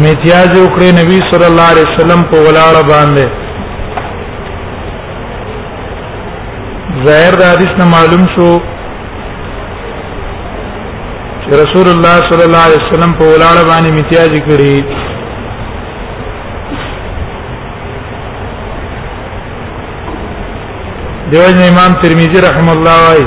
امتیاز وکړي نبی صلی الله علیه وسلم په ولاړ باندې ظاهر د حدیث نه معلوم شو چې رسول الله صلی الله علیه وسلم په ولاړ باندې امتیاز کړي دیو امام ترمذی رحم الله وايي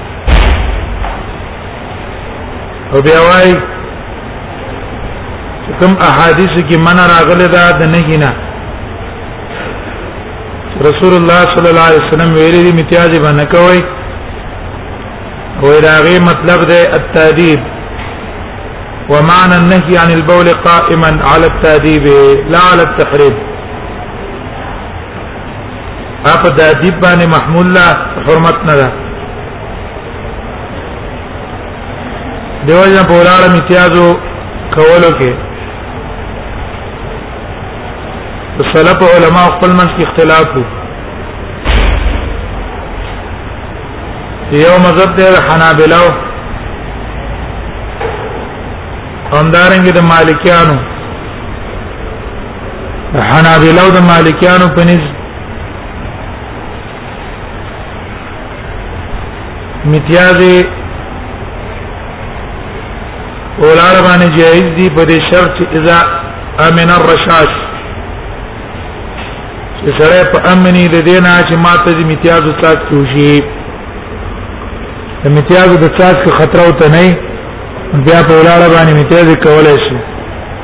او بیا وای کوم احادیث کې من راغله دا د نهی نه رسول الله صلی الله علیه وسلم ویلي دي امتیاز باندې کوي او راغي مطلب ده التادیب ومعنى النهي عن البول قائما على التاديب لا على التحريم اپ د ادیب باندې محمول لا حرمت نه ده دیو جن په ولاړه امتیازو کولو کې سلف علما خپل منځ کې اختلاف وو یو مذهب دی حنابلہ همدارنګه د مالکیانو حنابلہ او د مالکیانو په نس امتیاز اولار باندې جایز دی په دې شرط اذا امن الرشاش چې سره په امني د دینه چې ماته دې امتیاز وسات کیږي امتیاز د څاڅ خطر او ته نه بیا په اولار باندې امتیاز کولای شي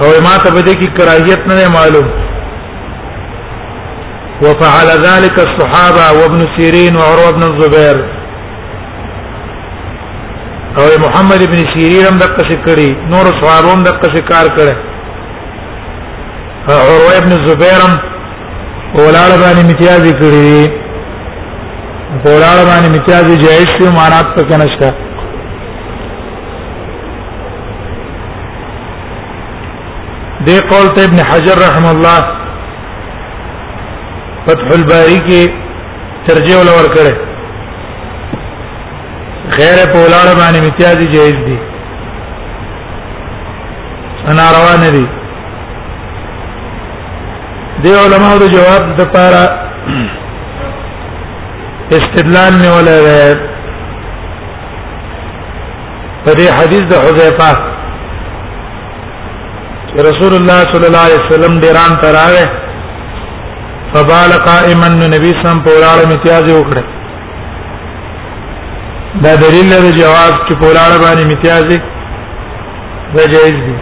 او ما ته بده کی کراهیت نه معلوم وفعل ذلك الصحابه وابن سيرين وعروه بن الزبير او محمد ابن سيرين هم دغه څه کړی نور صحابه هم دغه څه کار کړی عروه ابن الزبير هم اولاد باندې امتیاز کړی اولاد باندې امتیاز جائز شو معنی پکې نشته دې قول ته ابن حجر رحم الله فتح الباری کې ترجیح ولا ور کړې خیر په ولاړه باندې امتیازي جایز دي انا روان دي دی علماء د جواب د پاره استدلال نه ولا په دې حدیث د حذیفه رسول الله صلی الله علیه وسلم ډیران تراغه فبال قائما نبی سم په ولاړه امتیاز وکړه دا دلیل لري جواز چې په ولاړه باندې امتیاز دی دا جایز دی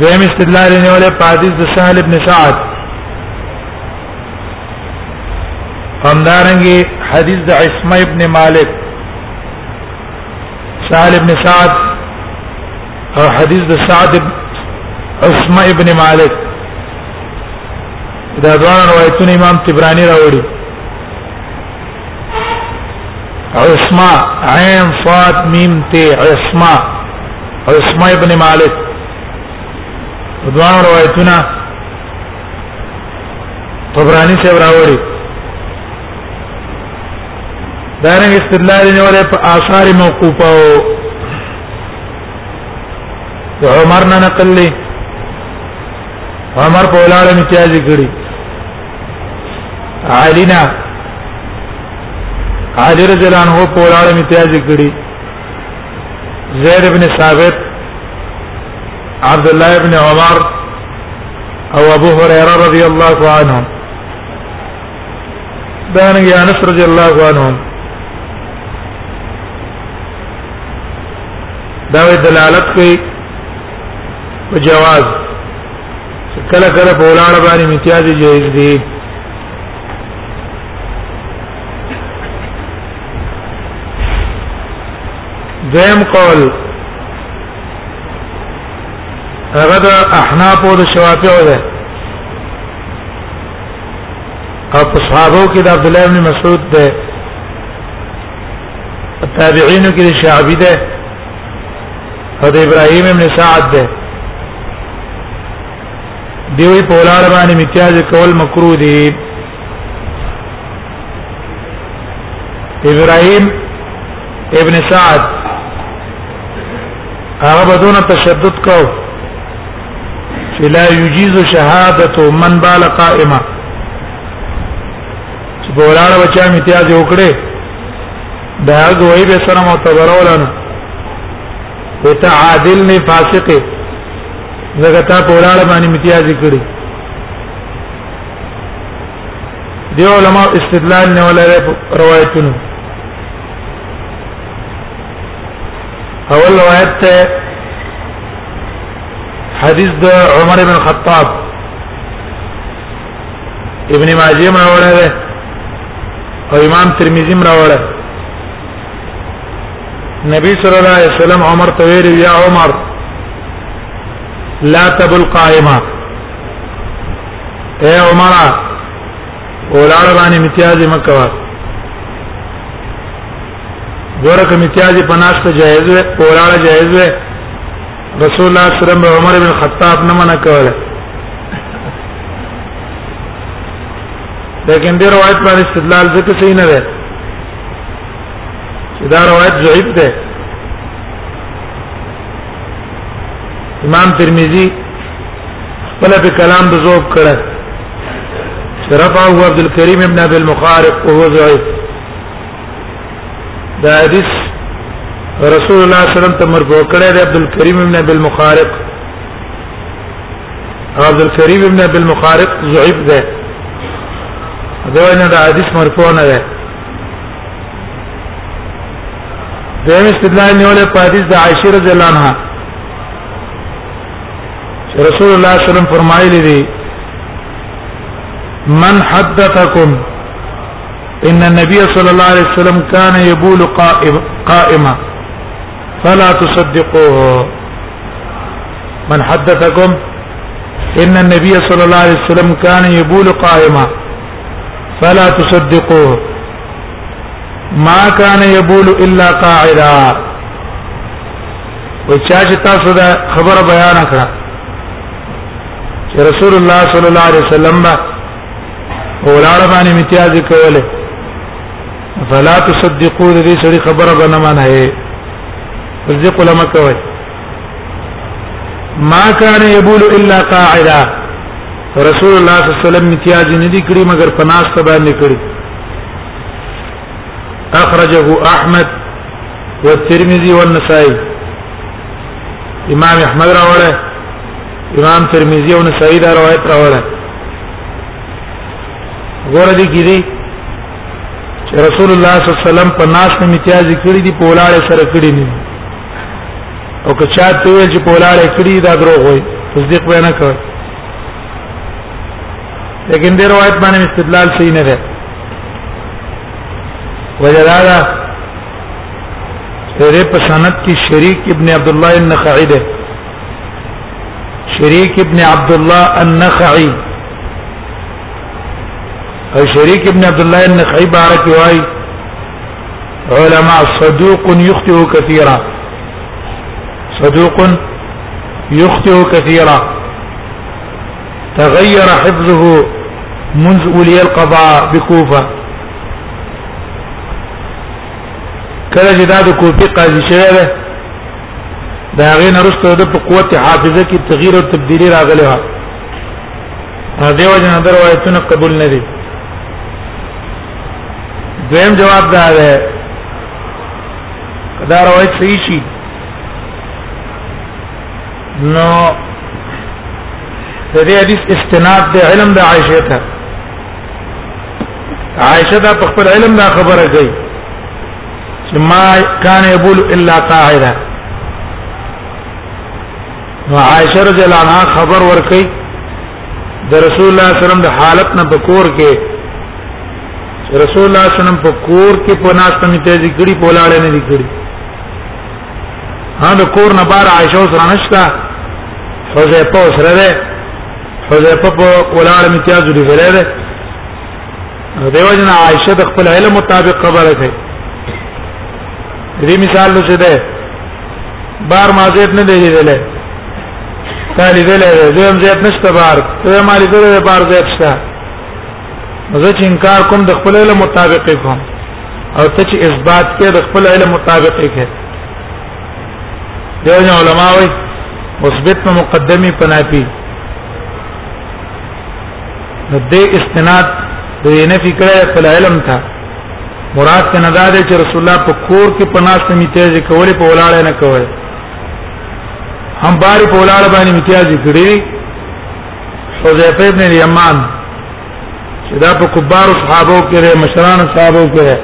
دویم استدلال نه ولا حدیث د سهل ابن سعد همدارنګه حدیث د عصمه ابن مالک سال ابن سعد او حدیث د سعد عصمه ابن مالک دا دوه روایتونه امام تبرانی راوړي عصمه عین صاد میم تی عصمه عصمه ابن مالک دوه روایتونه طبرانی سے راوړي دارن استدلال نه ولا په آثار موقوفه او عمر نه نقل لي عمر په ولاړه امتیاز کړي عالینا عالی رضی الله عنه په ولاړه امتیاز کړي زید ابن ثابت عبد الله ابن عمر او ابو هريره رضی الله عنه دان یا انس رضی الله عنه دا دلالت کوي په جواز کله کله په ولاړ باندې امتیاز جایز دی دویم قول هغه د احناف او د شوافیع ده او په صحابه کې د عبد الله بن مسعود ده تابعین کې د شعبی ده او د ابراهیم ابن سعد ده دیوی په ولار باندې امتیاز کول مکروه دي ابراهیم ابن سعد هغه بدون تشدد کو چې لا یجیز شهادت من بال قائمه چې ګولاړ بچا امتیاز وکړي دا غوي به سره معتبر ولنه وته عادل نه فاسق زګتا ګولاړ باندې امتیاز کړي دی علماء استدلال نه ولا روایتونو اول روایت ته حدیث د عمر بن خطاب ابن ماجه راوړی دی او امام ترمذی راوړی نبی صلی الله علیه وسلم عمر ته ویل یا عمر لا تبل قائمه اے عمر اولاړ باندې امتیاز مکوا ګوره کوم امتیاز په ناس ته جایز وي اولاړ جایز وي رسول الله صلی الله علیه وسلم عمر بن خطاب نه منع کوله لیکن دې روایت باندې استدلال ځکه صحیح نه ده چې دا روایت ضعیف ده امام ترمذی خپل په کلام د ذوب کړه رفع هو عبد الكريم ابن ابي المخارق وهو ضعيف دا حدیث رسول الله صلی الله علیه وسلم ته مرفوع کړی دی عبد الكريم ابن ابي المخارق عبد الكريم ابن ابي المخارق ضعيف ده دا نه دا حدیث مرفوع نه ده دیم استدلال نیول په حدیث د عائشه رضی الله عنها رسول الله صلی الله علیه وسلم فرمایلی دی من حدثكم ان النبي صلى الله عليه وسلم كان يبول قائما فلا تصدقوه من حدثكم ان النبي صلى الله عليه وسلم كان يبول قائما فلا تصدقوه ما كان يبول الا قاعدا و چا چې تاسو دا خبره بیان کړه چې رسول الله صلی الله علیه وسلم با ولاړ باندې امتیاز کوله فلا تصدقوا دې سړي خبره بنه معنی هي تصدیق علماء کوي ما كان يبول الا قاعدا رسول الله صلی الله علیه وسلم امتیاز نه دي کړی مگر پناست باندې کړی اخرجه احمد والترمذي والنسائي امام احمد راوړه امام ترمذي او نسائي دا روایت راوړه غور دي کې دي چې رسول الله صلی الله علیه وسلم په ناس نه امتیاز کړی دی په ولاړ سره کړی نه او که چا ته ویل چې په ولاړ کړی دا دروغ وایي تصدیق وینا کوي لیکن دې روایت باندې استدلال صحیح نه ده وجدادا سره په سند کې شریک ابن عبد الله النخعي ده شریک ابن عبد الله النخعي او شریک ابن عبد الله النخعي بارک وای علماء صدوق يخطئ كثيرا صدوق يخطئ كثيرا تغير حفظه منذ ولي القضاء بكوفه کله چې دا د کوفي قاضي شوی دی دا غي نرسته د قوت حافظه کې تغییر او تبدیلی راغلی و دا دیو جن در روایتونه قبول نه دي دویم جواب دا ده دا روایت صحیح شي نو د دې حدیث استناد د علم د عائشه ته عائشه دا په خپل علم دا خبره کوي چې ما کان یبول الا قاعده نو عائشه رضی الله عنها خبر ورکړي د رسول الله صلی الله علیه وسلم د حالت نه په کور کې رسول الله صلی الله علیه وسلم په کور کې په ناس تمې تیزی کړي په لاړې نه دي کړي ها د کور نه بار عائشه سره نشتا حذیفه سره ده حذیفه په ولاړ امتیاز دی غره ده دیو جن عائشه د خپل علم مطابق خبره ده دې مثال نو څه ده بار ما زیات نه دی لیدل تالی دلې زم زیات نشته بار ته مالی دلې بار زیات شته زه چې انکار کوم د خپل علم مطابق کوم او ته چې اثبات کې د خپل علم مطابق کې دیو نه علما وي مثبت نو مقدمي پناپي د دې استناد د نفي کړه خپل علم ته مراد ته ندا ده چې رسول الله په کور کې پناست میتیاج کولې په ولاړ نه کول هم بار په ولاړ باندې میتیاج کړی حذیفه ابن الیمان چې دا په کبار صحابه کې لري مشران صحابه کې لري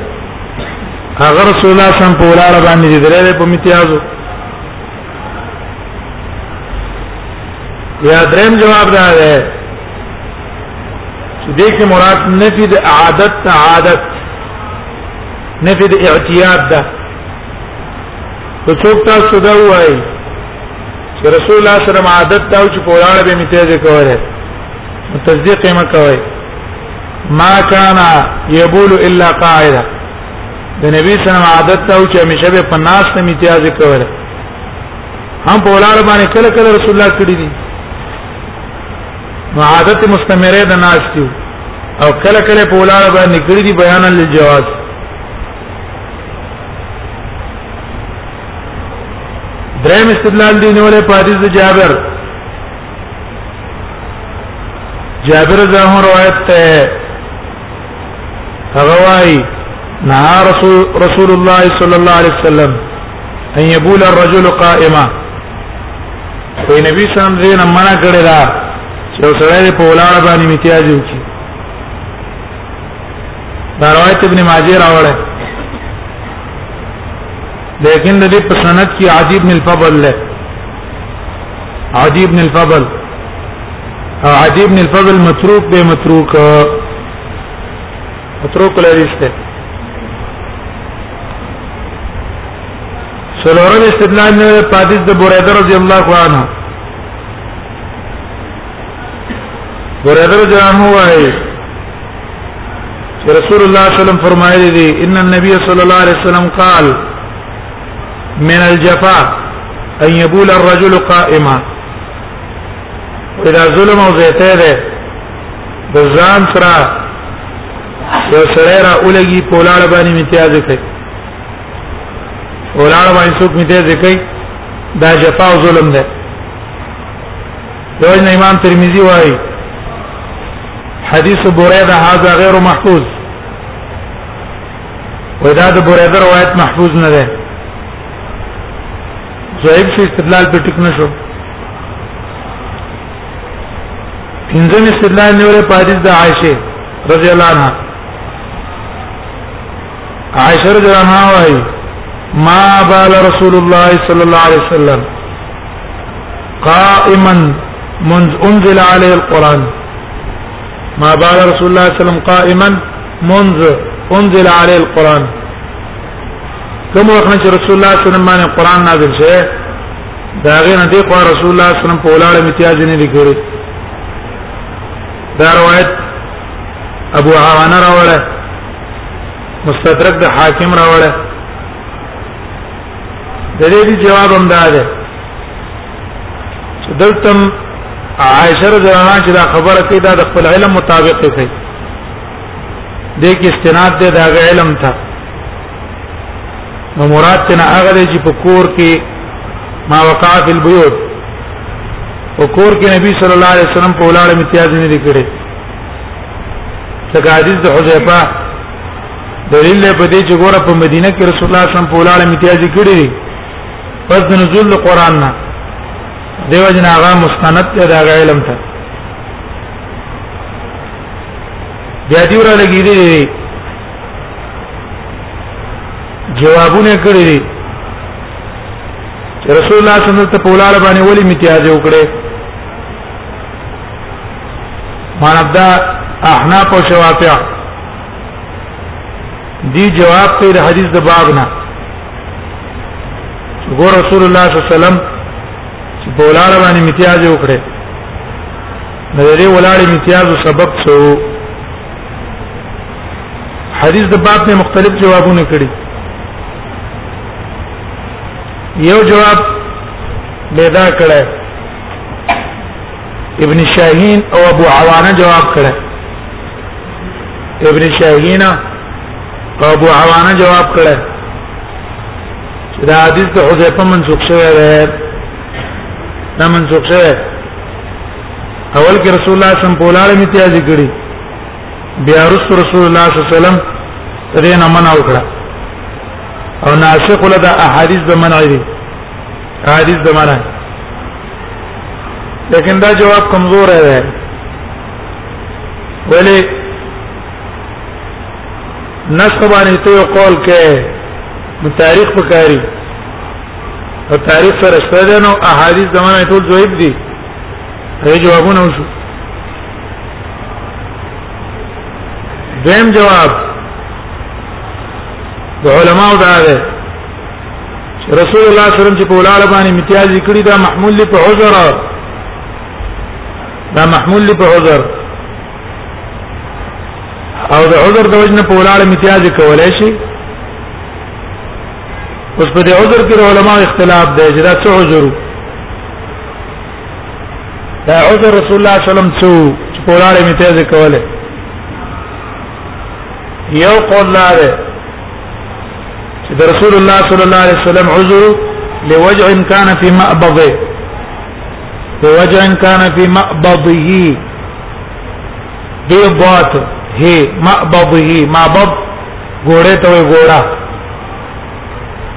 هغه رسول الله صم په ولاړه باندې درې په امتیازو یا دریم جواب دا دی چې دې کې مراد نفي د عادت عادت نفي د اعتیاد ده څوک تاسو دا وایي چې رسول الله صلی الله علیه وسلم عادت دا چې په ولاړه به میتیز کوله تصدیق یې مکوي ما کان یبول الا قاعده د نبی صلی الله علیه وسلم عادت دا چې همیشه به پناس ته میتیز کوله هم په ولاړه باندې کله کله رسول الله کړی دي نو عادت مستمره د ناس دی او کله کله په ولاړه باندې کړی دي بیان للجواز دریم استدلال دی نو له حدیث جابر جابر زه روایت ته هغه وايي نهى رسول رسول الله صلى الله عليه وسلم ان يبول الرجل قائما وي نبی صلی الله علیه وسلم منع کړی دا چې سړی په ولاړ باندې میتیاج وکړي دا روایت ابن ماجه راوړی لیکن د دې په سند کې عجیب بن الفضل له عجیب بن الفضل عجیب بن الفضل متروک به متروک متروک لري څه سلورم استدلال نه پادیس د بوریده رضی الله عنه بوریده رضی الله عنه وايي رسول الله صلی الله علیه وسلم فرمایلی دی ان النبي صلی الله علیه وسلم قال من الجفاء ان يبول الرجل قائما اذا ظلم او زیته ده د ځان سره یو سره را اولګي پولاړ باندې امتیاز کوي پولاړ باندې څوک امتیاز کوي دا جفا او ظلم ده دوجن امام ترمذی وايي حدیث بریده هاذا غیر محفوظ ودا د بریده روایت محفوظ نه ده زویب سے استدلال په ټک نشو پنځم استدلال نیولې په حدیث د عائشه رضی الله عنها عائشه رضی الله عنها وايي ما بال رسول الله صلی الله علیه وسلم قائما منذ انزل عليه القران ما بال رسول الله صلى الله عليه وسلم قائما منذ انزل عليه القران کوم وخت چې رسول الله صلی الله علیه وسلم باندې قران نازل شوه دا غیر نه دی خو رسول الله صلی الله علیه وسلم په ولاړه امتیاز نه لیکوري دا روایت ابو عوانه راوړه مستدرک د حاکم راوړه د دې جواب هم دا ده دلتم عائشه رضی الله عنها چې دا خبره کوي دا د خپل علم مطابق کوي د کې استناد دی دا علم ته نو مراد تنه هغه دی چې په کور کې ما وقع فی البیوت او کور کې نبی صلی الله علیه وسلم په ولاړه امتیاز نه دی کړی څنګه حدیث د حذیفه دلیل په دې چې ګوره په مدینه کې رسول الله صلی الله علیه وسلم په ولاړه امتیاز کړی دی پس د نزول د قران نه دیو جن هغه مستند ته دا علم ته بیا دی ورا لګی دی جوابونه کړی دی رسول الله صلی الله علیه وسلم ته پولار باندې ولی امتیاز وکړي مانبدا احناف او شوافیع دی جواب کوي د حدیث د باب نه ګور رسول الله صلی الله علیه وسلم چې په ولاړ باندې امتیاز وکړي نو دې ولاړ امتیاز سبب څه حدیث د باب نه مختلف جوابونه کړي یو جواب پیدا کړه ابن شاهین او ابو عوانه جواب کړه ابن شاهینه ابو عوانه جواب کړه دا حدیث د حذیفه منسوخ شوی دی دا منسوخ شوی اول کې رسول الله صم په لاله می تیازی کړی بیا رسول رسول الله صلی الله علیه وسلم ترې نه منع وکړه او ناسخ له د احادیث د منع دي احادیث د منع لیکن دا جواب کمزور ہے ولی نسخ باندې ته یو قول کې نو تاریخ پکاري او تاریخ سره شته ده نو احادیث زمانه ټول زویب دي هي جوابونه وشو دیم جواب د علماو دا ده چې رسول الله صلی الله علیه وسلم چې په ولاړ باندې امتیاز کړی دا محمول په عذر دا محمول په عذر او د عذر د وجنه په ولاړ امتیاز کولای شي اوس په دې عذر کې علماء اختلاف دی چې دا څه عذر دا عذر رسول الله صلی الله علیه وسلم څو چې په ولاړ امتیاز کوله یو قول لاره چې د رسول الله صلی الله علیه وسلم عذر لوجع كان في مأبضه وجرا كان في مقبضه دې بوت هي مقبضه مقبض ګوړه ته وي ګوړه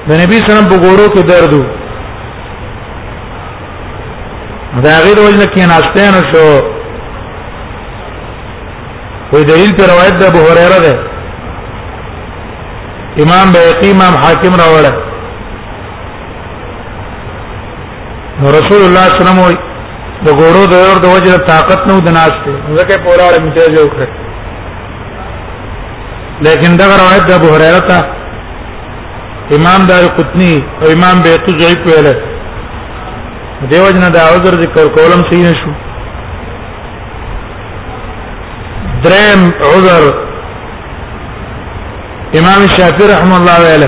د نبی سلام په ګوړو کې دردو دا غیر وجنه کې ناشته نه شو وې دلیل پر روایت د ابو هريره ده امام بيقي امام حاکم راوړل رسول الله صلی الله علیه وسلم د ګورو د اور د وجه طاقت نو د ناس ته ځکه پوراړه میته جو کړ لیکن دا روایت د ابو هريره ته امام دار قطنی او امام بیقی ضعیف ویل دیو جن دا عذر ذکر کولم صحیح نشو درم عذر امام شافعی رحم الله ویل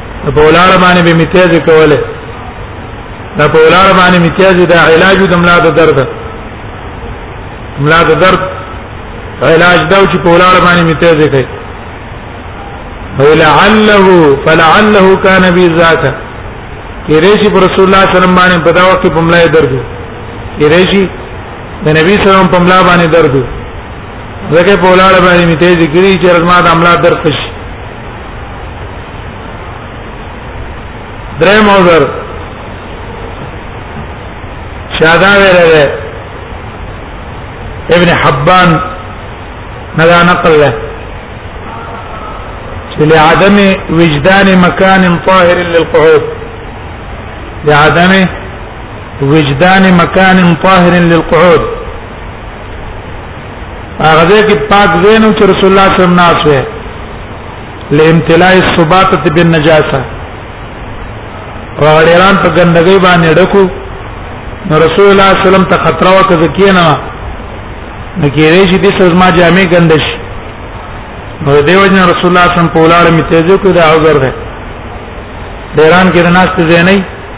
په ولاره باندې به میتیازي کوله دا په ولاره باندې میتیازي دا علاج د ملا د درد ملا د درد علاج دا چې په ولاره باندې میتیازي کوي ولعله فلعله كان بي ذاته کې رشي پر رسول الله صلی الله علیه وسلم باندې په دا وخت په ملای درد کې رشي د نبی صلی الله علیه وسلم په ملا باندې درد ځکه په ولاړ باندې می تیز کړی چې رحمت املا درد شي درم موزر شادا ورره ابن حبان نه نقل له لعدم وجدان مكان طاهر للقعود لعدم وجدان مكان طاهر للقعود هغه ځای کې پاک زینو چې رسول الله صلی الله علیه وسلم ناس وې لامتلاء الصباطه بالنجاسه وغړیران په ګندګۍ باندې ډکو نو رسول الله صلی الله علیه وسلم ته خطر وکړ ځکه نه نو کېږي چې د سزما جامې ګندش نو دیو جن رسول الله صلی الله علیه وسلم په ولاړ می تیزو کې دا عذر ده ډیران کې ناست زینې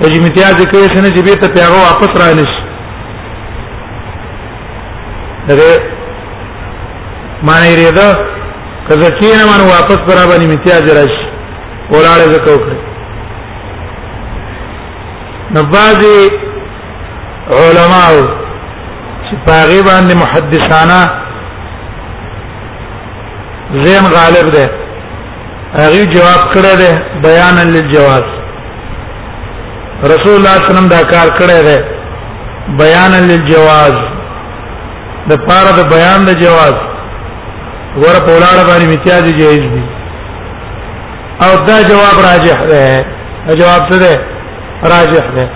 د چې امتیاز کوي چې نه چې بیرته پیغه واپس را نش دغه معنی لري دا کله چې نه مان واپس پر باندې امتیاز راشي ولاړ زکو کړ نبازي علماء چې پاغي باندې محدثانه زین غالب ده هغه جواب کړی دی بیان للجواز رسول الله صلی الله علیه وسلم دا کار کړی دی بیان للجواز د پاره د بیان د جواز ور په ولاړه باندې امتیاز جایز دی او دا جواب راجح ده جواب څه ده راجح ده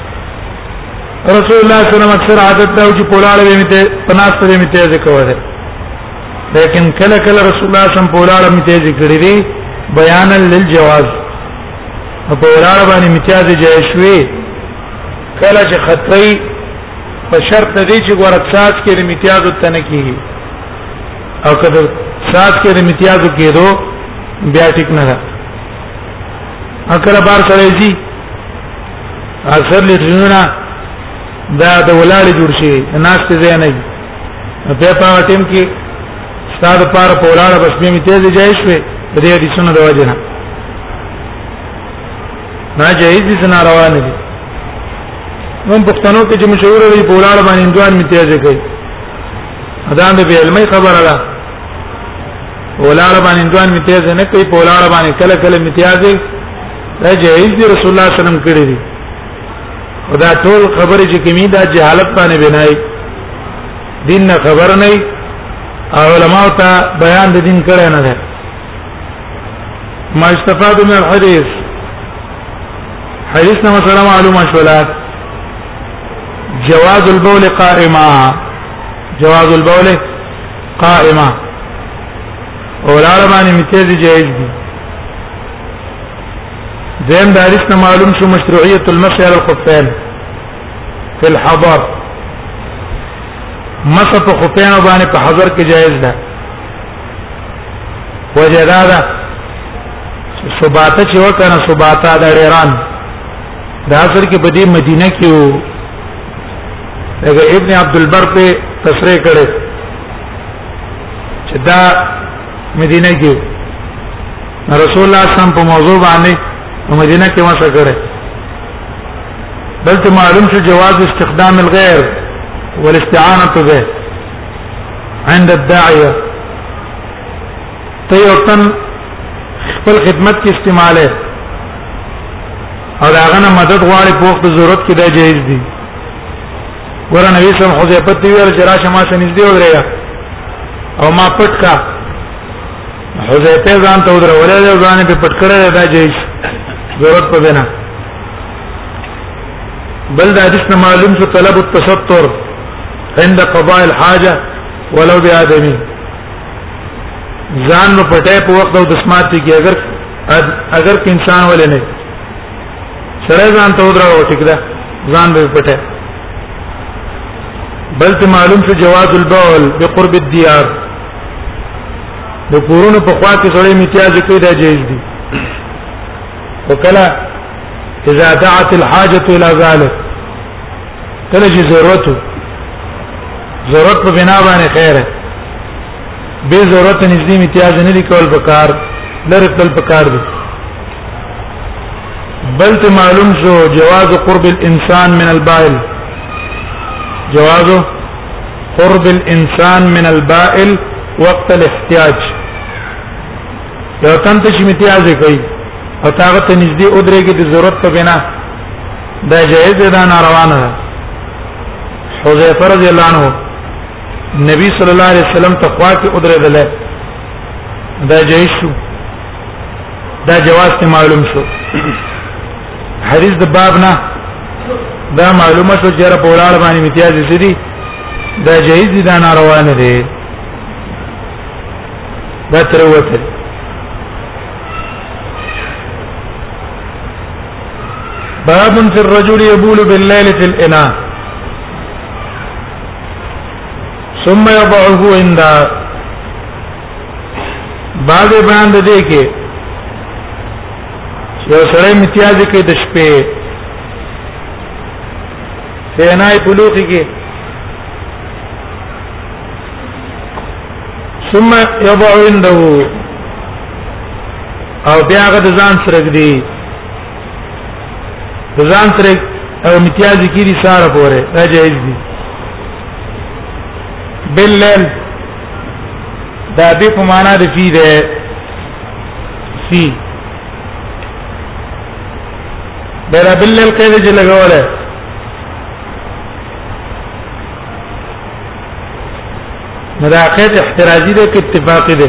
رسول الله صلی الله علیه وسلم اکثر عادت دا چې په ولاړه باندې پناست باندې امتیاز کوي لیکن کله کله رسول الله صم په ولاړه مته ذکر دی بیان للجواز په ولاړه باندې امتیاز جای شوی کله چې خطري په شرط دی چې ګور احساس کې امتیاز وته نه کیږي او کله سات کې د امتیازو کېدو بیا ټیک نه ده اکر بار سره زی اثر لټونه دا د ولاړې جوړ شي ناس ته ځای نه په پاو ټیم کې ستاد پار په ولاړه بس می تیز جای شوې د دې د سنت د وجه نه نه جایز دي نه روان دي نن پښتنو کې چې مشهور دی په ولاړه باندې اندوان می تیز کوي ادا د به علمي خبره ده ولاړه باندې اندوان می تیز نه کوي په ولاړه باندې کله کله می تیز دی دا جایز دي رسول الله صلی الله علیه وسلم کړی دی خدا ټول خبرې چې کمی دا جهالت باندې بنای دین نه خبر نه علماء ته بیان د دین کړه نه ده ما استفاد من الحديث حدیث نه مثلا معلومه شولا جواز البول قائما جواز البول قائما اولاد باندې متیز جائز دي دیم د حدیث نه معلوم شو مشروعیت المسح على الخفين في الحضر مسح په خفين باندې په حضر کې جائز ده وجه دا ده سباته چې وکنه سباته د ایران د اصل کې بدی مدینه کې وو لکه ابن عبد البر په تصریح کړي چې دا مدینه کې رسول الله صم په موضوع باندې په مدینه کې وسه کړه دلته معلوم شو جواز استخدام الغير والاستعانه به عند الداعيه ته یو تن خپل خدمت کې استعماله او دا غنه مدد غواړي په وخت ضرورت کې دا جایز دي ګور نبی صلی الله علیه وسلم ویل چې راشه ما ته نږدې ودرېږه او ما پټ کا حذیفه ځان ته ودرولې ده ځان په پټ کړی دا جیش ضرورت پدې نه بل دا حدیث نه معلوم شو طلب التستر عند قضاء الحاجه ولو بآدمی ځان نو پټه په وخت او د سمات کې اگر اگر کې انسان ولې نه سره ځان ته ودرو ټیک ده ځان به پټه بل ته معلوم شو جواز البول بقرب الديار د کورونو په خوا کې سړی امتیاز کوي دا جایز دي وکلا اذا دعت الحاجه الى ذلك کله چې ضرورت ضرورت په بنا باندې خیر به ضرورت نږدې امتیاز نه لیکول پکار لره تل پکار دي بل ته معلوم شو جواز قرب الانسان من البائل جوازو قرب الانسان من البائل وقت الاحتياج یو تن ته چې امتیاز کوي او هغه ته نږدې ودرېږي د ضرورت په بنا دا جایز ده نه روانه ده حذیفه رضی الله عنه نبی صلی الله علیه وسلم ته خوا کې ودرېدل دا جایز شو دا جواز ته معلوم شو حدیث د باب نه دا معلومه شو چې را په ولاړ باندې امتیاز څه دي دا جهیز دي دا ناروا نه دي دا تر وته باب في الرجل يبول بالليل في الإناء ثم يضعه عند بعد باندې کې یو سره امتیاز کې د شپې فینای بلوغي کې ثم يضع عنده او بیا هغه د ځان سره دی د ځان سره او امتیاز کې دي ساره پوره دا جایز دي باللیل دا به په معنا د فی ده سی بیرا بل لل کې دې لګوله مراقات احترازی ده کې اتفاق ده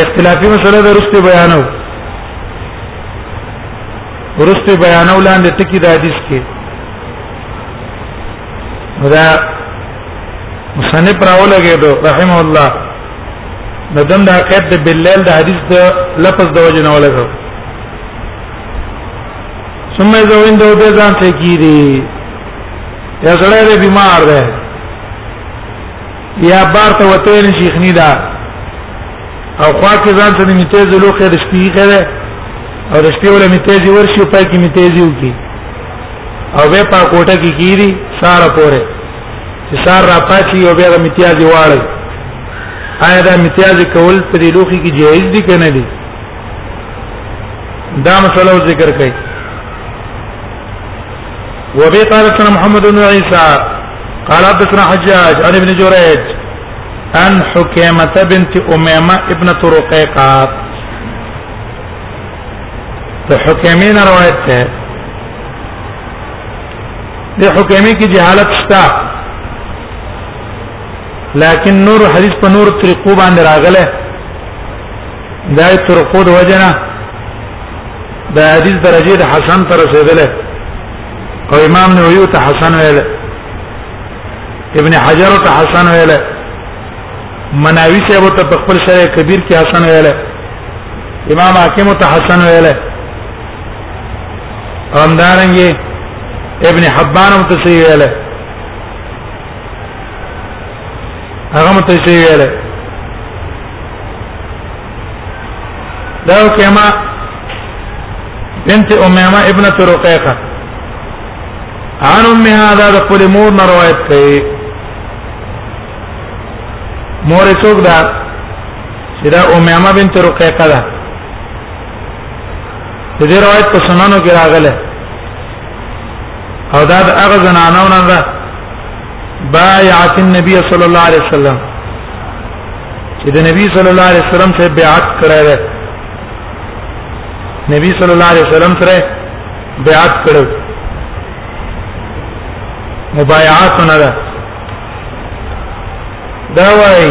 اختلافي مسله ده رسته بیانو ورسته بیانو لاندې ټکی د حدیث کې دا مصنف راولګې دو رحم الله د دم د حقیقت د باللیل د حدیث د لفظ د وجه نه ولګو ثم اذا عنده به ځان ته کیری یا سره دې بیمار ده یا بار ته وته نه شیخ نه ده او خوا کې ځان ته میته زلو خیر شپې کړه او د شپې ولا میته زی ورشي په کې میته زی وکي او به په کوټه کې کیری ساره پوره چې سار را پاتې او بیا امتیاز واړی آیا دا امتیاز کول په دې لوخي کې جایز دي کنه دي دا مسله ذکر کړي وبي قال سنا محمد بن عيسى قال حدثنا حجاج عن ابن جريج عن حكيمة بنت أميمة ابن طرقيقات تو حکیمین روایت ہے د حکمي کې جهالت شته لکن نور حدیث په نور طریقو باندې راغله دا طریقو د وجنه د حدیث درجه د حسن تر رسیدله او امام نووي ته حسن ویل ابن حجر ته حسن ویل مناوی صاحب ته په خپل شرع کبیر کې حسن ویل امام حاکم ته حسن ویل همدارنګه ابن حبان هم تصحیح ویل هغه هم تصحیح ویل دا کما بنت امامه ابن ترقیقه عن امها دا د خپل مور نه روایت کړي مور څوک ده چې دا امامه بنت رقیقه ده د دې روایت په سننو کې راغله او دا د هغه زنانو نه ده بایعت النبی صلی الله علیه وسلم چې د نبی صلی الله علیه وسلم سره بیعت کړی دی نبی صلی الله علیه وسلم سره بیعت کړو مبایعات نه ده دا وایي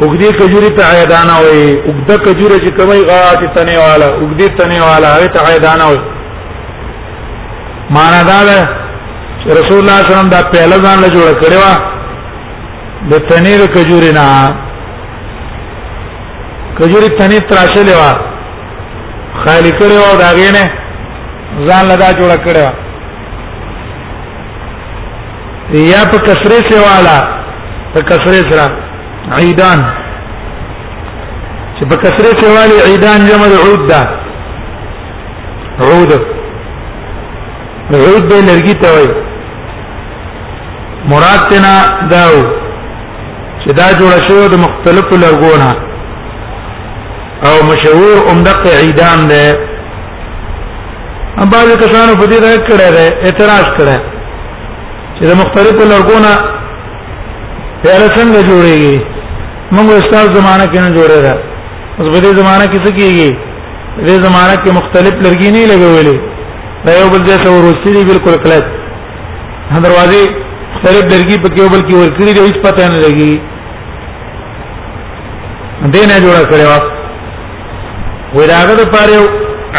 وګدي کجوري ته عیدانه وي وګده کجوري چې کومي غاټي تنه والا وګدي تنه والا هغه ته عیدانه وي معنا دا ده چې رسول الله صلی الله علیه وسلم دا پهل ځان له جوړ کړو د تنه د کجوري نه کجوري تنه تراشه لیوا خالی کړو دا غینه ځان لدا جوړ کړو یا په کسره سره والا په کسره سره عیدان چې په کسره سره والی عیدان جمع عود ده عود عود به لرګي ته وای مراد تنا داو چې دا جوړ شو د مختلفو لرګونه او مشهور عمدق عیدان ده ابا کسانو په دې راکړه اعتراض کړه چې د مختلفو لرګونه پیاله څنګه جوړیږي موږ استاد زمانہ کې نه جوړه ده اوس په دې زمانہ کې څه کیږي دې زمانہ کې مختلف لرګي نه لګولې دا یو بل ځای ته ورسې دي بالکل کلک دروازې مختلف لرګي په کې یو بل کې ورکړي دي هیڅ پته نه لګي دې نه جوړه کړې وا وراغه د پاره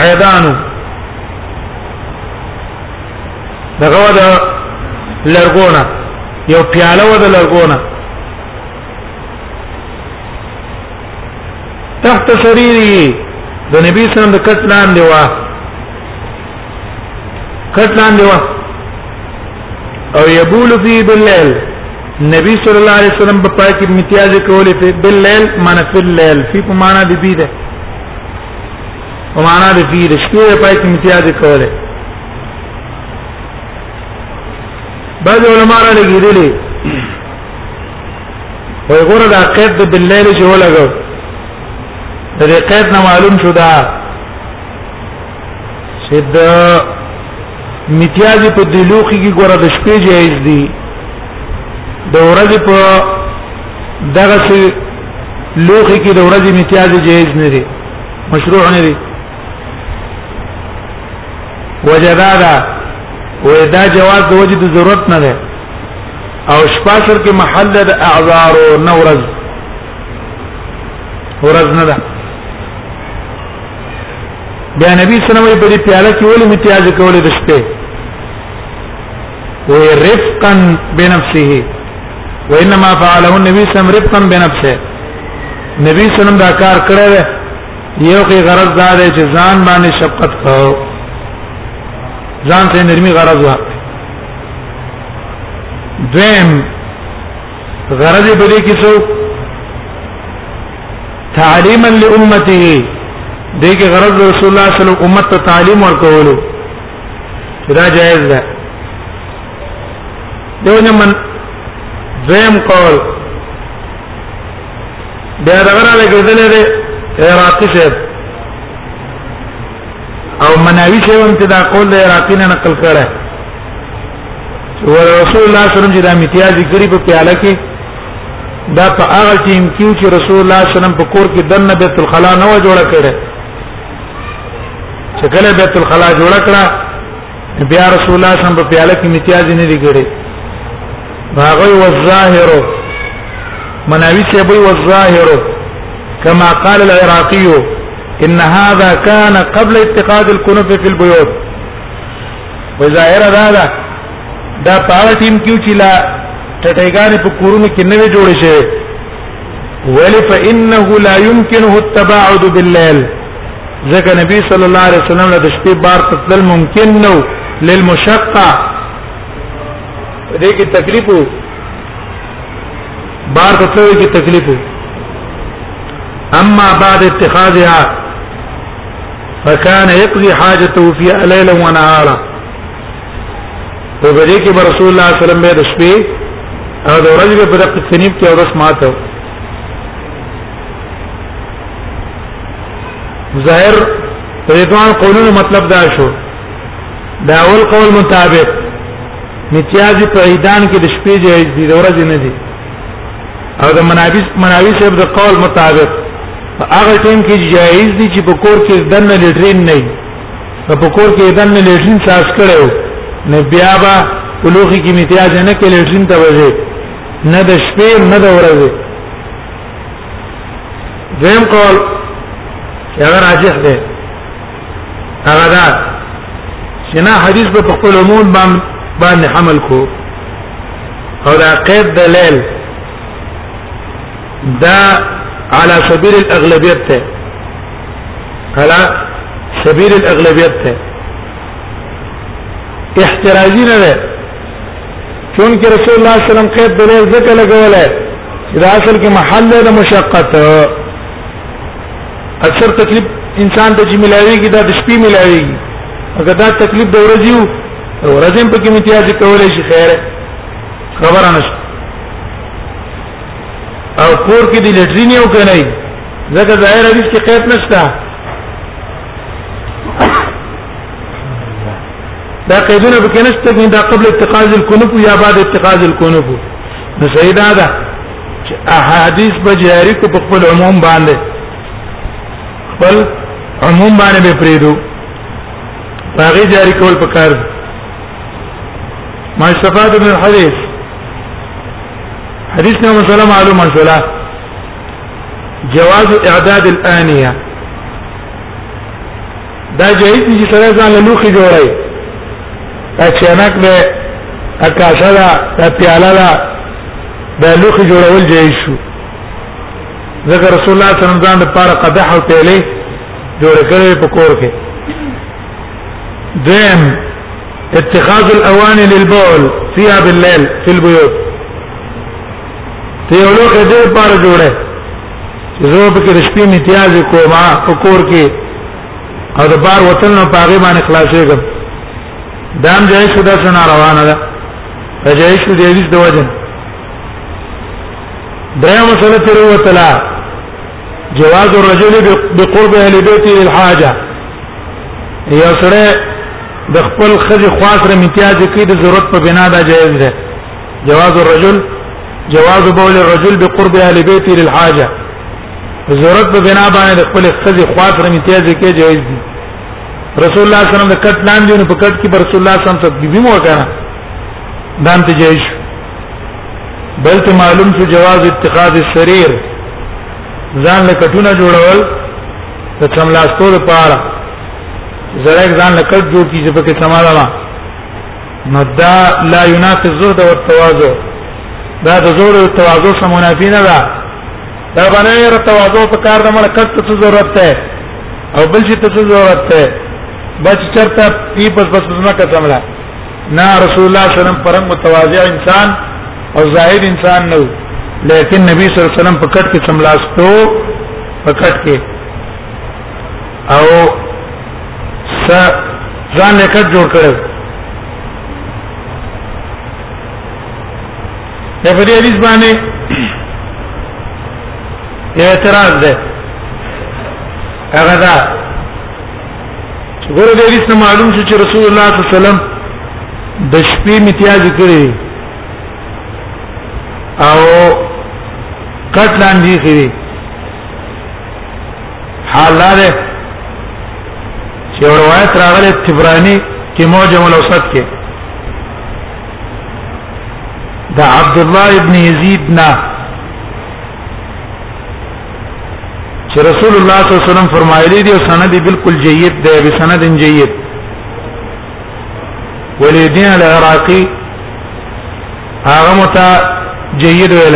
عیدانو دغه د لرګونه یو پیاله و د لرګونه تحت سریری د نبی صلی الله علیه وسلم د کټ لاندې و کټ لاندې و او یبول فی باللیل نبی صلی الله علیه وسلم په پای کې امتیاز کولې په باللیل معنی فی الليل فی په معنی د بی ده په معنی د بی ده شپې په پای کې امتیاز کولې بعض علماء را لګیدلې وای ګوره دا قید د باللیل چې ولګو د دې قید نه معلوم شو دا چې د میتیازي په دلوخي کې ګوره د شپې جایز دي د ورځې په دغه لوخي کې د ورځې میتیازي جایز نه دي مشروع نه دي وجدادا وې دا جواز د وجد ضرورت نه ده او شپاسر کې محل د اعذار او نورز ورز نه ده بیا نبی صلی الله علیه وسلم په دې پیاله کې ولې امتیاز کولې د شپې و رفقا بنفسه وانما فعله النبي صلی الله علیه وسلم رفقا بنفسه نبی صلی الله علیه وسلم دا کار کړی یو کې غرض دا دی چې ځان باندې شفقت کو ځان ته نرمي غرض وا دویم غرض په دې کې څو تعلیما لامته دې کې غرض رسول الله صلی الله علیه وسلم امت ته تعلیم ورکولو دا جائز ده دونه من دویم قول بیا دغه را لګیدلې ده عراقي شعر او مناوي شعر هم چې دا قول د عراقي نه نقل کړه چې رسول الله صلی الله علیه وسلم چې د امتیاز ذکرې په پیاله کې دا په هغه ټیم کې چې رسول الله صلی الله علیه وسلم په کور کې دنه بیت الخلا نه و جوړه کړه چې کله بیت الخلا جوړه کړه بیا رسول الله صلی الله علیه وسلم په پیاله کې امتیاز نه دی کړی هغه و الظاهر مناوی چې به و الظاهر كما قال العراقي ان هذا كان قبل اتخاذ الكنف في البيوت وظاهر هذا دا پاور ټیم کیو چې لا ټټېګانې په کورونو کې نوې جوړې شوی ولف انه لا يمكنه التباعد بالليل ځکه نبی صلی الله علیه وسلم له شپې بار ته تل ممکن نو للمشقه دې کې تکلیف وو بار ته تل کې تکلیف وو اما بعد اتخاذها فكان يقضي حاجته في ليلا ونهارا په دې کې رسول الله صلی الله علیه وسلم به د شپې او د ورځې په دقیق تنیب کې اورس ماته ظاهر په دې دوه قولونو مطلب دا شو دا اول قول مطابق نتیاج په ایدان کې د شپې جایز دي د ورځې نه دي او د منابس منابس صاحب د قول مطابق هغه ټیم کې جایز دي چې په کور کې دنه لیټرین نه وي په کور کې دنه لیټرین ساس کړو نه بیا با ولوخي کې نتیاج نه کې لیټرین ته وځي نه د شپې نه د ورځې دویم قول چې هغه راجح دی هغه دا چې نه حدیث په خپل عموم باندې حمل کو او دا قید دلیل دا على سبيل الاغلبيت ته على سبيل الاغلبيت ته احترازي نه ده چون کې رسول الله صلی الله علیه وسلم قید د ليل ذکر لګولای چې دا اصل کې محل د مشقت اکثر تکلیف انسان ته چې ملاويږي دا د شپې ملاويږي اگر دا تکلیف د ورځې وو ورځې په کې امتیاز کولای شي خیر خبره نشته او کور کې د لټرین یو کنه ځکه ظاهر حدیث کې قید نشته دا قیدونه به کنيشته کې دا قبل اتخاذ الكنوب یا بعد اتخاذ الكنوب نو سیدا دا چې احادیث به جاری کو په خپل عموم باندې خپل عموم باندې به پریدو باغی جاری کول پکار ما استفاد من الحديث حديث نو مسله معلومه مسله جواز اعداد الانيه دا جایز دي چې سره ځان له لوخي جوړي اچانک به اکاسه دا پیاله دا د لوخي جوړول جایز شو ذکر رسول الله صلی الله علیه وسلم ځان د پاره قدح او پیاله جوړ کړې په کور کې دیم اتخاذ الاواني للبول فيها بالليل في البيوت ته یو لوخه دې پاره جوړه زه په کې شپې امتیاز کوم او کور کې او د بار وطن نه پاغه باندې خلاصېږم دام جای شو دا څنګه روانه ده جای شو دی هیڅ د وجه دریم مسله تر وتلا جواز الرجل بقرب اهل بيته للحاجه یو سره د خپل خځې خواص رمتیاز کې د ضرورت په بنا دا جایز ده جواز الرجل جواز بول الرجل بقرب اهل بيته للحاجه ضرورت په بنا باندې خپل خزي خواص رمي تیازي کې جایز دي رسول الله صلی الله علیه وسلم د کټ لاندې نو په کټ کې رسول الله صلی الله علیه وسلم تدبیب مو وکړه دام ته جایز بل ته معلوم شو جواز اتخاذ السرير ځان له کټونه جوړول د څملاستو لپاره زړه ځان له کټ جوړ کیږي په کې سماله نو دا لا ينافي الزهد والتواضع دا د زهد او تواضع سره منافي نه ده دا باندې را تواضع په کار د مړ کټ څه ضرورت ده او بل شي ته څه ضرورت ده بچ چرته پی بس بس نه کتملا نا رسول الله صلی الله علیه وسلم پرم متواضع انسان او زاهد انسان نه لیکن نبی صلی الله علیه وسلم په کټ کې سملاستو په کټ کې او س ځان له کټ جوړ کړو په دې حدیث باندې اعتراض ده هغه دا ګوره دې حدیث نه معلوم شو چې رسول الله صلی الله علیه وسلم د شپې امتیاز کړی او کټ لاندې کړی حال دا ده چې روایت راغلی تبرانی کې معجم الاوسط کې دا عبد الله ابن يزيد نا چې رسول الله صلی الله علیه وسلم فرمایلی دی او سند بالکل جيد دی به سند جيد وليدين العراقي هغه متا جيد ویل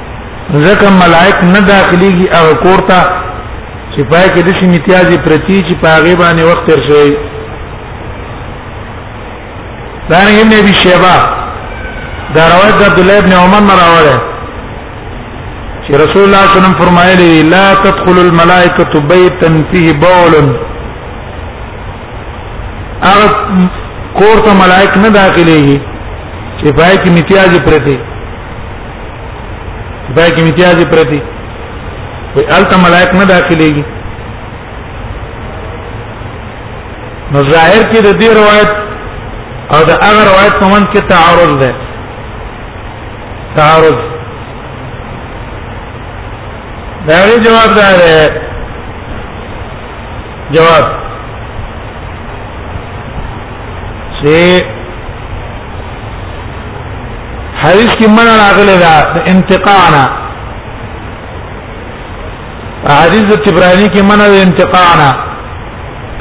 ځکه ملائک نه داخليږي هغه کورته چې پای کې د شي امتیازي پرتی چې پاغه باندې وخت تر شي دا نه ابن ابي شيبه دا روایت د عبد الله ابن عمر نه راوړل چې رسول الله صلی الله علیه وسلم فرمایلی لا تدخل الملائکه بیتا فيه بول هغه کور ته ملائک نه داخليږي چې پای کې امتیازي پرتی ځای کې امتیاز پرتی وي الته ملائک نه داخليږي نو ظاهر کې د دې روایت او د هغه روایت په منځ کې تعارض ده تعارض دا جواب ده جواب چې حدیث کې من راغلی دا انتقانا حدیث د تبرانی کې من د انتقانا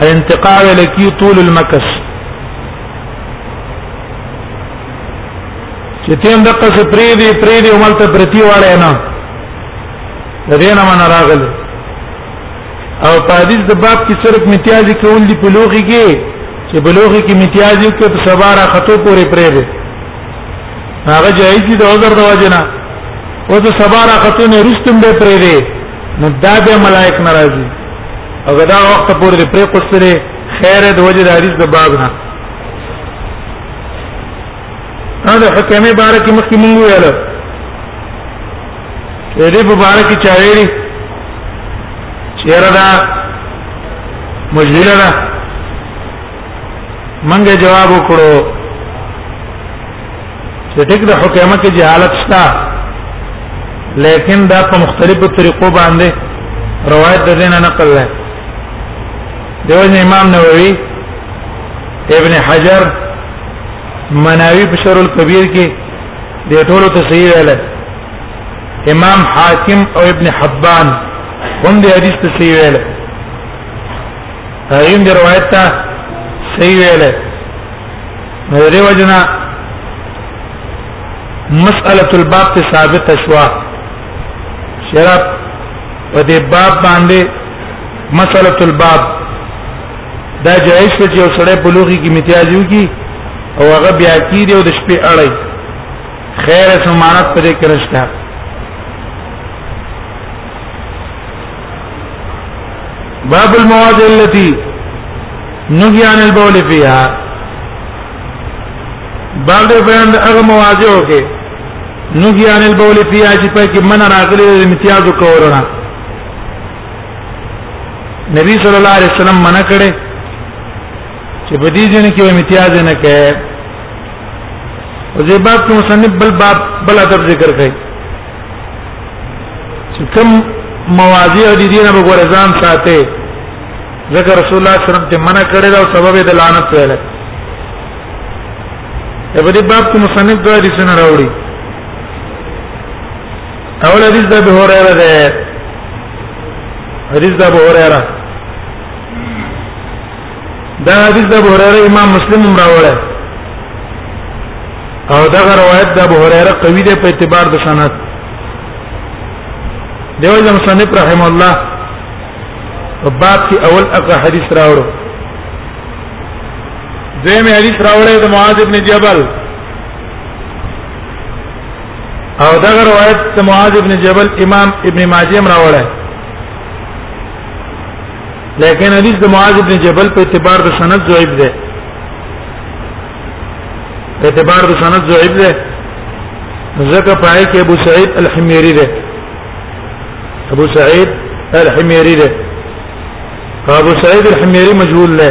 الانتقال لکی طول المکس چې تیم دقه سپری دی پری دی عمل ته پرتی واړی نه د دې نه من راغلی او په حدیث د باب کې صرف امتیازي کول دي په لوخي کې چې په لوخي کې امتیازي کې په سبارا خطو پورې پرې ده هغه جایز دي د عذر د وجنه او د سبارا خطو نه رستم به پرې ده نو دا به ملائک ناراضي او دا وخت پورې پرې قصره خیر د وجه د حدیث د باب نه دا حکمه بارکه مخکې مونږ ویل دې په باره کې چا ویلي چیرې دا مجهوله ده منګه جواب وکړو چې ټیک د حکومت کې جهالت شته لیکن دا په مختلفو طریقو باندې روایت د دینه نقل ده دیو امام نووي ابن حجر مناوی په شرح الكبير کې دې ټولو ته صحیح ویل امام حاکم او ابن حبان هم دې حدیث ته صحیح ویل هغه دې روایت ته صحیح ویل نو دې وجنا مسألة الباب ته ثابت شوا شراب په دې باب باندې مسألة الباب دا جایز څه چې سړی په لوخي کې امتیازو کی او هغه بیا کی دی او د شپې اړای خیر سمانت پرې کرشتا باب المواد التي نهي عن البول فيها باب بیان د هغه مواضعو کې نهي عن البول فيها چې په کې من راغلي امتیازو کورونه نبی صلی الله علیه وسلم منع کړي چې په دې ځین کې امتیاز نه کوي او دې باب کې مصنف بل باب بل ادب ذکر کوي چې کوم مواضیع دي دینه به ګورزان ساتي ذکر رسول الله صلی الله علیه وسلم ته منع کړي دا سبب د لعنت ویل په دې باب کې مصنف دوه حدیثونه راوړي اول حدیث د ابو هريره ده حدیث د ابو هريره دا حدیث د ابو هريره امام مسلم راوړی او دا روایت د ابو هريره قوی ده په اعتبار د سند دیو جن مصنف رحم الله باب کی اول اقا حدیث راوړو دویم حدیث راوړی د معاذ ابن جبل او دا روایت د معاذ ابن جبل امام ابن ماجه راوړی لیکن حدیث د معاذ ابن جبل په اعتبار د سند ضعیف دی په اعتبار د سند ضعیف دی ځکه پای کې ابو سعید الحمیری دی ابو سعید الحمیری دی ابو سعید الحمیری مجهول دی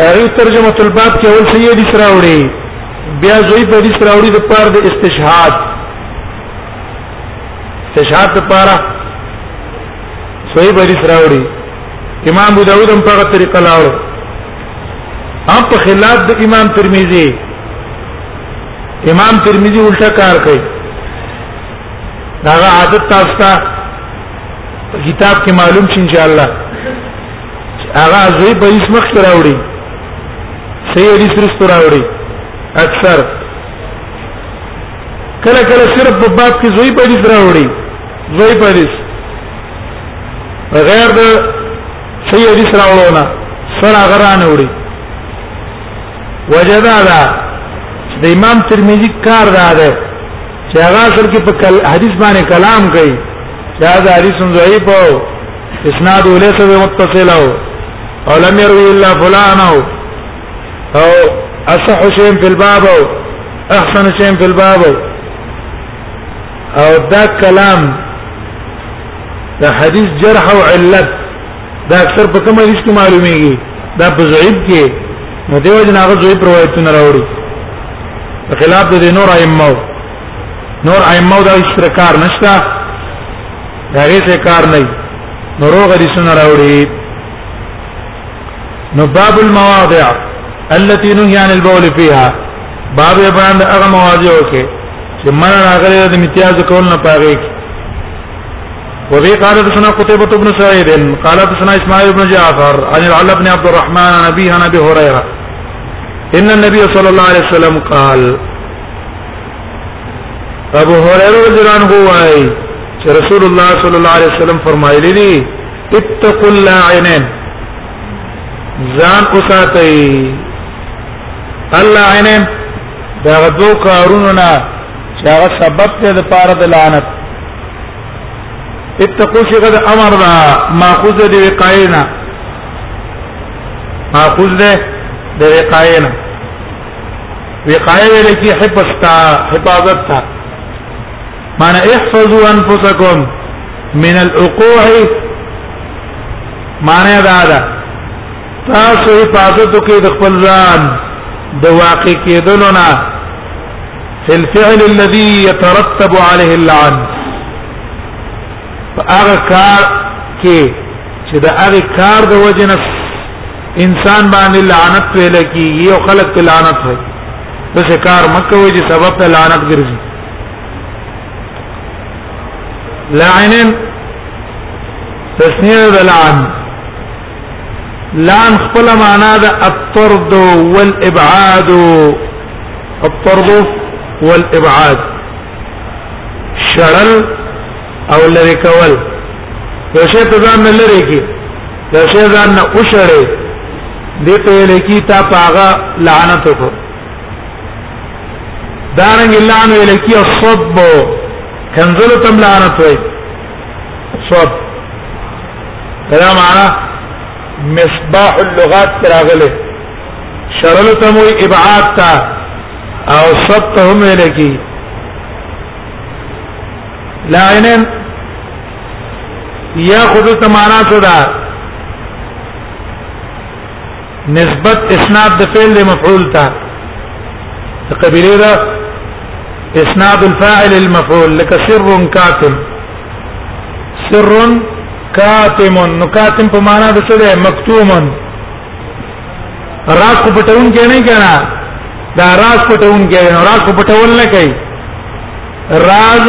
هغه ترجمه الباب کې اول سید حدیث راوړي بیا ضعیف حدیث راوړي د پاره د استشهاد استشهاد د پاره ضعیف حدیث راوړي امام ابو داود هم په هغه طریقه لاړ هم په خلاف د امام ترمذی امام ترمذی الټا کار کوي دا عادت تاسو ته کتاب کې معلوم شي ان شاء الله هغه ځوی په هیڅ مخ کې راوړي صحیح حدیث رسته راوړي اکثر کله کله صرف په باب کې ځوی په حدیث راوړي ځوی په حدیث غیر د صحیح حدیث راوړونه سره غرانه وړي وجدا دا د امام ترمذی کار دا ده چې هغه اصل کې په حدیث باندې کلام کوي دا د حدیث ضعیف او اسناد ولته متصل او او لم يروي الا فلان او او اصح شيء في الباب او احسن شيء في الباب او دا کلام دا حدیث جرح او علت دا اکثر په کوم حدیث کې معلومیږي دا په ضعیف کې نو دیو جن هغه ضعیف روایتونه راوړي خلاف د نور ائمه نور ائمه دا سره کار نشته دا هیڅ کار نه نور غریسونه راوړي نو باب المواضع التي نهي عن البول فيها باب بیان د هغه مواضع کې چې من راغلی د امتیاز کول نه پاره کې وبه قال حدثنا قتيبة بن سعيد قال حدثنا اسماعيل بن جعفر عن العلا بن عبد الرحمن عن أبيه عن أبي هريرة إن النبي صلى الله عليه وسلم قال ابو هريره رضی الله عنه وايي چې رسول الله صلی الله علیه وسلم فرمایلی دي اتقوا اللاعنين ځان اوساتئ الله عینه دا غدو کارونو نه چې هغه سبب ته د پاره د لعنت اتقوا شغه د امر دا ماخوذ دی وقاینا ماخوذ ده د وقاینا وقایه ویل کی حفظ تا حفاظت تا معنی احفظوا انفسکم من الوقوع معنی دا ده تاسو حفاظت کوي د خپل ځان د واقع کېدلو نه فل فعل الذي يترتب عليه اللعن فاغه کار کې چې د هغه کار د وجنه انسان باندې لعنت ویل کیږي او خلق ته لعنت وي بس کار مکه وي چې سبب ته لعنت ګرځي لعنن تسنیه د لعن لعن خپل معنا د الطرد والابعاد الطرد والابعاد شرل او لری کول یو شی ته ځان نه لری کی د شی ځان نه اوشړې دې ته لکی تا پاغه لعنت کو دارنګ لعن لکی الصب کنزل تم لعنت وای صب دا معنا مصباح اللغات تراغله شرل تم وی ابعاد تا او صب ته هم لکی لعنن یا خود ته معنا څه ده نسبت اسناد د فعل له مفعول ته قبيله ده اسناد الفاعل المفعول لك سر كاتم سر كاتم نو كاتم په معنا د څه ده مکتوم راز کو پټون کې نه کنا دا راز پټون کې راز کو پټول نه کوي راز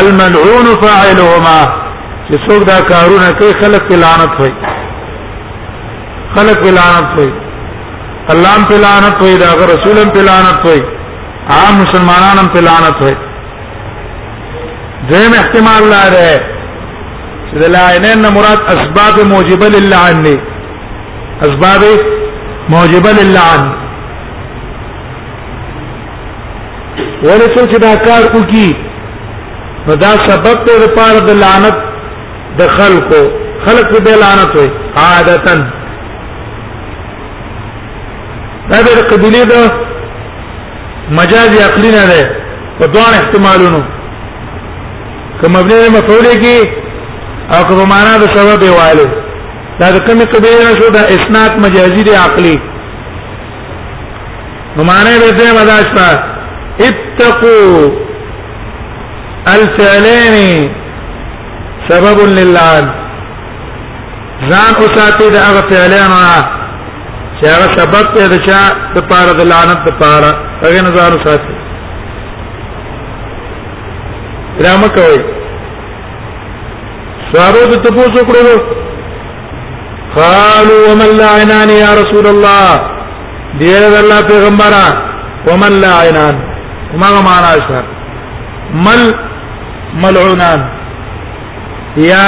الملعون فاعلهما چې څوک دا کارونه کوي خلق په لعنت وي خلق په لعنت وي الله په لعنت وي دا رسول په لعنت وي عام مسلمانانو په لعنت وي دیم احتمال لا ده چې د لعنین مراد اسباب موجبه للعن نه اسباب موجبه للعن ولې څوک چې دا کار وکړي نو دا سبب دی لپاره د لعنت د خلکو خلق به لعنت وي عادتا دا د قبيله د مجاز عقلی نه ده په دوه احتمالونو کوم مبني مفعول کې او کوم معنا د سبب وایلو دا د کومې قبيله نه شو دا اسناد مجازي دی عقلی نو معنی به دې مداش په اتقوا الفعلين سبب للعن ځان او ساتي د هغه فعلانو چې هغه سبب ته د چا د پاره د لعنت د پاره هغه نه ځان ساتي رحم کوي صحابه ته پوښتنه کړو قالوا ومن لعنان يا رسول الله دیر الله پیغمبره ومن لعنان ما معنا اشهر مل ملعونان يا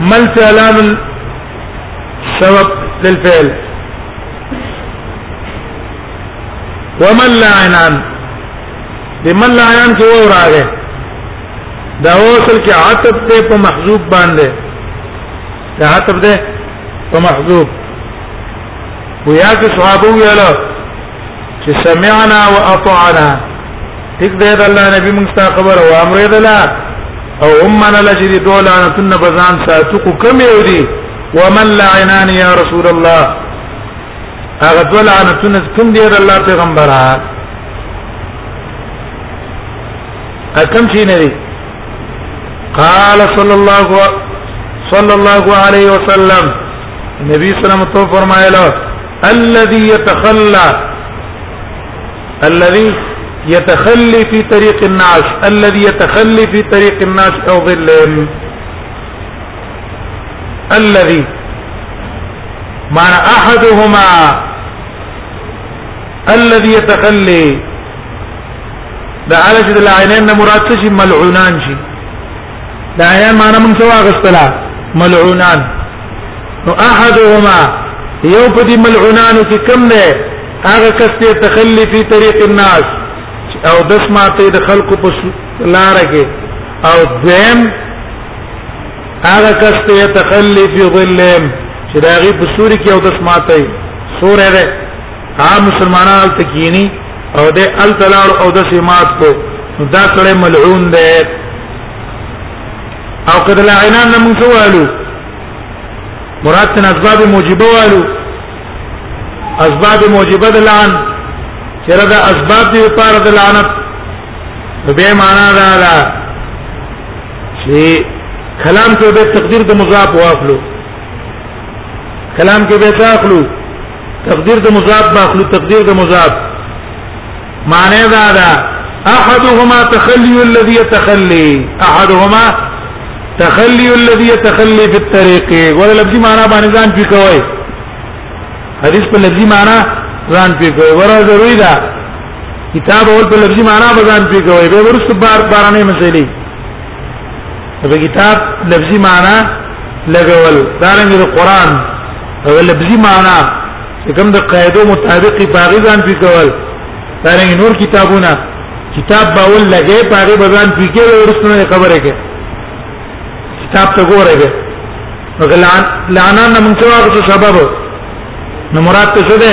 مل فعلان سبب للفعل ومن لا عنان لمن لا عنان کې و راغې دا اصل کې عطف ته په محذوب باندې دا عطف ده په محذوب ويا چې صحابه ویاله چې سمعنا واطعنا ټیک دی د الله نبی موږ ته خبر او امر دی لا او امن لجد دولانتن بزان ساتق کم یو دی ومن لعنان یا رسول الله هغه دولانتن کوم دی الله پیغمبره اکم شي نه دي قال صلى الله صلى الله عليه وسلم النبي صلى الله عليه وسلم فرمایلا الذي يتخلى الذي يتخلي في طريق الناس الذي يتخلي في طريق الناس او ظلهم الذي معنى احدهما الذي يتخلي دا هغه چې د لعینین نه مراد څه شي ملعونان شي دا عینان معنا موږ څه واغستلا ملعونان نو احدهما یو په دې ملعونانو کې کم نه هغه کس ته تخلي فی طریق الناس او دس ماته د خلکو په لار کې او دیم هغه کس ته تخلي فی ظلم چې دا غي په سوري کې او دس ماته سورې ده عام مسلمانان تکینی او د ال تلار او د سمات کو دا سره ملعون ده او قد لعنان نه موږ سوالو مراد تن اسباب موجبه والو اسباب موجبه د لعن چیرې دا اسباب دی لپاره د لعنت به معنا دا دا چې کلام ته به تقدیر د مضاف واخلو کلام کې به تاخلو تقدیر د مضاف ماخلو تقدیر د مضاف معنی دا ده احدهما تخلي الذي يتخلي احدهما تخلي الذي يتخلي في الطريق ولا لفظي معنی باندې ځان پی کوي حدیث په لفظي معنی ځان پی کوي ورا ضروری ده کتاب اول په لفظي معنی به ځان پی کوي به ورسره بار بارانه مسئله د کتاب لفظي معنی لګول دا رنګ د قران د لفظي معنی چې کوم د قاعده مطابق باغی ځان فکرول دا رنګ نور کتابونه کتاب باول لګې پاره بزان فکر ورسنه خبره کې کتاب ته ګوره کې غلان لانا نه موږ څه سبب نو مراد څه ده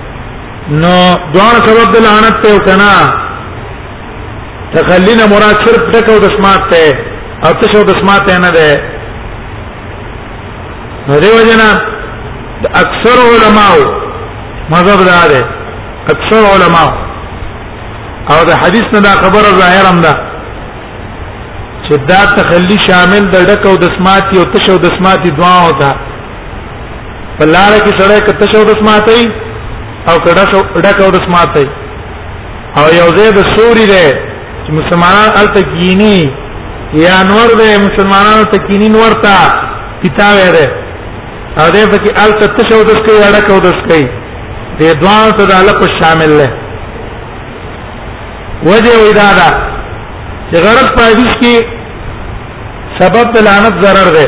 نو دوه سبب د لعنت ته کنا تخلینا مراد صرف تکو د سمات ته او تشو د سمات نه ده نو دیو جنا اکثر علماء مذهب دا ده اکثر علماء او د حدیث نه دا خبره ظاهرم ده چې دا تخلی شامل د ډکو د سمات او تشو د سمات دوه او ده په لار کې سره کته شو د سماتې او کډه شو ډکه د سماتې او یو ځای د سوري ده چې مسلمانان الته کینی یا نور ده مسلمانانو ته کینی نور تا کتاب ده او دې پکې الته تشو د سکي اړه کو د سکي دې دوه ته د الف شامل ده وجه وې دا ده چې غرض په حدیث کې سبب د لعنت ضرر ده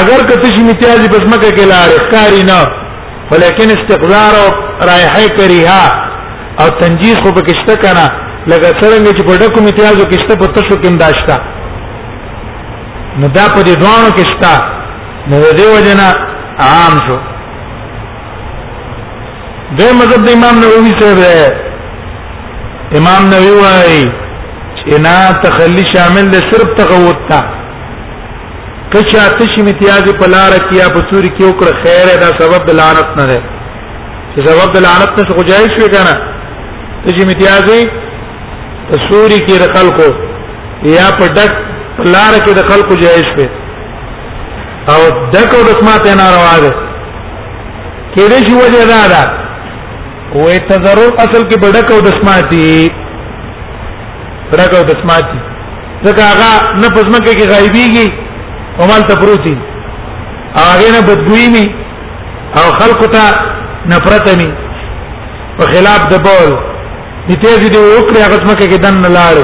اگر کته شي میتیازي پس مکه کې لار اختیاري نه ولیکن استقذار او رائحه کریها او تنجیس خو پکې شته کنه لکه څنګه چې په ډکو میتیازو کې شته په تشو کې داشتا نو دا په دې دوانو کې شته نو د دې وجنه عام شو د مذهب د امام نووي سره امام نووي وايي چې نه تخلي شامل ده صرف تغوت ته کچا تشی امتیازی په لار کې یا په سوري کې وکړه خیر دا سبب د لعنت نه ده چې سبب د لعنت نه خو جایز شوی کنه تشی امتیازی په سوري کې د خلکو یا په ډک په لار کې د خلکو جایز شوی او ډک او دسمات نه روا ده کې دې شو وجه دا ده وې تضرر اصل کې بډک او دسماتي بډک او دسماتي ځکه هغه نه پزمکه کې غایبيږي او مال ته پروتي هغه نه بدګوي می او خلق ته نفرت می په خلاف د بول نته دې دی وکړي هغه ځمکه کې دن لاړ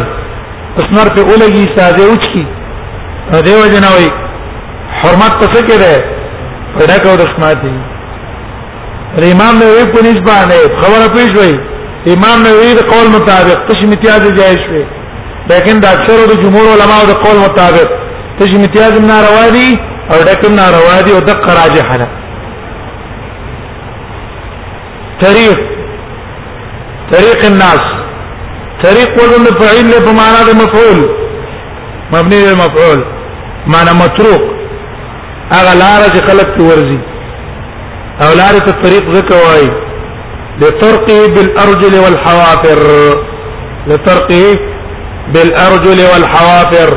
اسمر په اولګي ساده اوچ کی دیو جنوي حرمت پسې کې ده پیدا کو رسماتي امام نووي په نسبت نه خبره پیښ وای امام نووي د قول مطابق تشمیتیاز جایز وي لیکن د اکثر د جمهور علما د قول مطابق تشمیتیاز ناروا دي او دکم ناروا دي او د قراجه حاله طریق طریق الناس طریق وزن فعیل له معنا د مفعول مبني للمفعول معنا متروک هغه لار چې خلک ته ورزي او لار ته طریق ځکه وای لترقي بالارجل والحوافر لترقي بالارجل والحوافر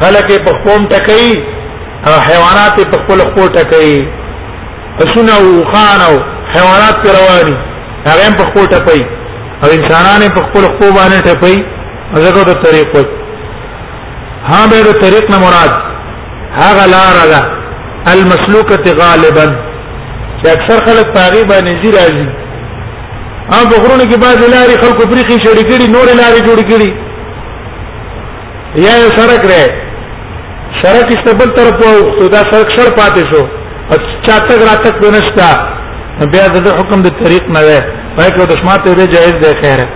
خلق په قوم ټکې او حیوانات په خپل خپل ټکې اسونه او خان او حیوانات پر رواني هغه په خپل ټپي او انسانانه په خپل خپل باندې ټپي هغه د طریقو ها به د طریق نه مراد هغه لار ده المسلوکه غالبا چې اکثر خلک پاغي باندې زی راځي هغه بغرونه کې بعض لاري خلکو پرېخي شړې کړي نور لاري جوړ کړي یا یو سرک رې سرک استبل طرف وو ته دا سرک شر پاتې شو او چاتک راتک بنستا بیا د حکم د طریق نه وای پای کې د شماته به جایز دی خیره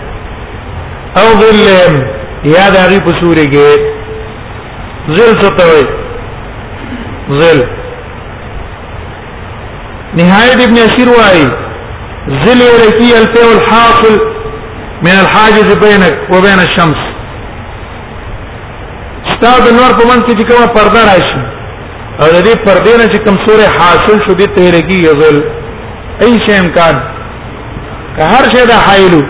او ظلهم یا د هغه په سوري کې ظل ستوي ظل نهایت ابن اسیر وايي ظل ولکی الفه الحاصل من الحاجز بينك وبين الشمس استاد نور په من کې کومه پرده راشي او د دې پردې نه چې کوم سورې حاصل شو دې تیر کی یزل ای شی امکان که هر شی دا حایلو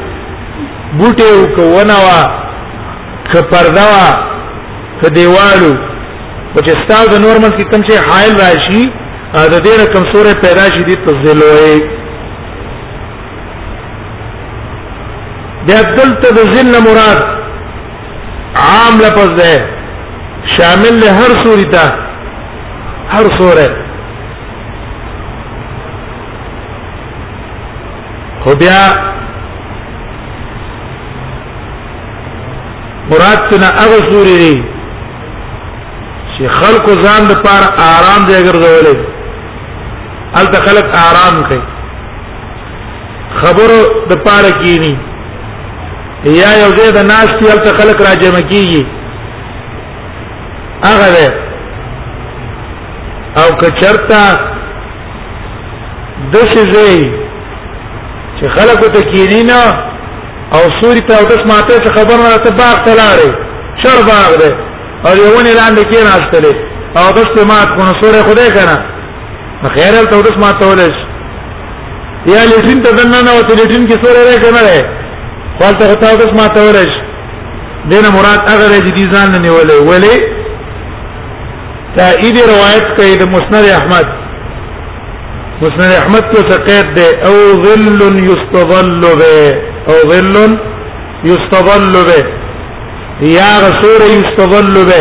بوټي او کونه وا ک پردا وا ک دیوالو او چې ستاسو د نورمال کې کوم چې حائل راشي د دې رقم سورې پیدا شي د تزلوي د عبدل تزل مراد عام لفظ ده شامل له هر سوري ته هر سورې خو بیا مراد څنګه هغه سوري دي چې خلق ځان د پاره آرام دی ګرځولې الته خلق آرام کوي خبرو د پاره کینی یا یو ځای د ناس کې الته خلق راجم کیږي هغه او کچرتا د شي زی چې خلکو ته کینینا او سوري ته او داس ماته څه خبر نه ته باغ ته لاړې چر باغ دې او یوونه لاندې کې راستلې او داس ته مات کو نو سورې خدای کنه خیر ته داس ماته ولې یا لټین ته دنه نه وته لټین کې سورې راځي کنه خپل ته ته داس ماته ولې دینه مراد هغه دې دي ځان نه نیولې ولې تایید روایت کوي د مسند احمد مسند احمد کو سقید ده او ظل یستظل به او ظل یستظل به یا غسور یستظل به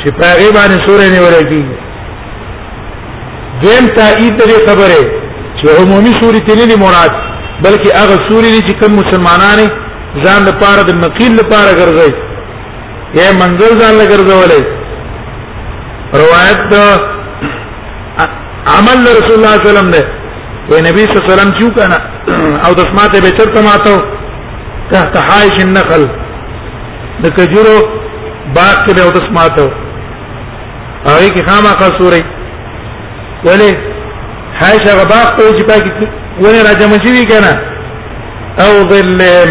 چې پاغي باندې سورې نه ورګي دیم تایید دې خبره چې عمومي سورې تلې نه مراد بلکې هغه سورې چې کوم مسلمانانه ځان لپاره د مقیل لپاره ګرځي یې منزل ځان لګرځولې روایت دا عمل رسول الله صلی الله علیه وسلم ده و نبی صلی الله علیه وسلم چوک انا او دسماته به چرته ماتو تحت حائش النخل د کجورو باغ کې به او دسماته هغه کې خامہ قصوري ولی حائش هغه باغ ته چې پاکي ونه راځم چې وی کنه او ظلم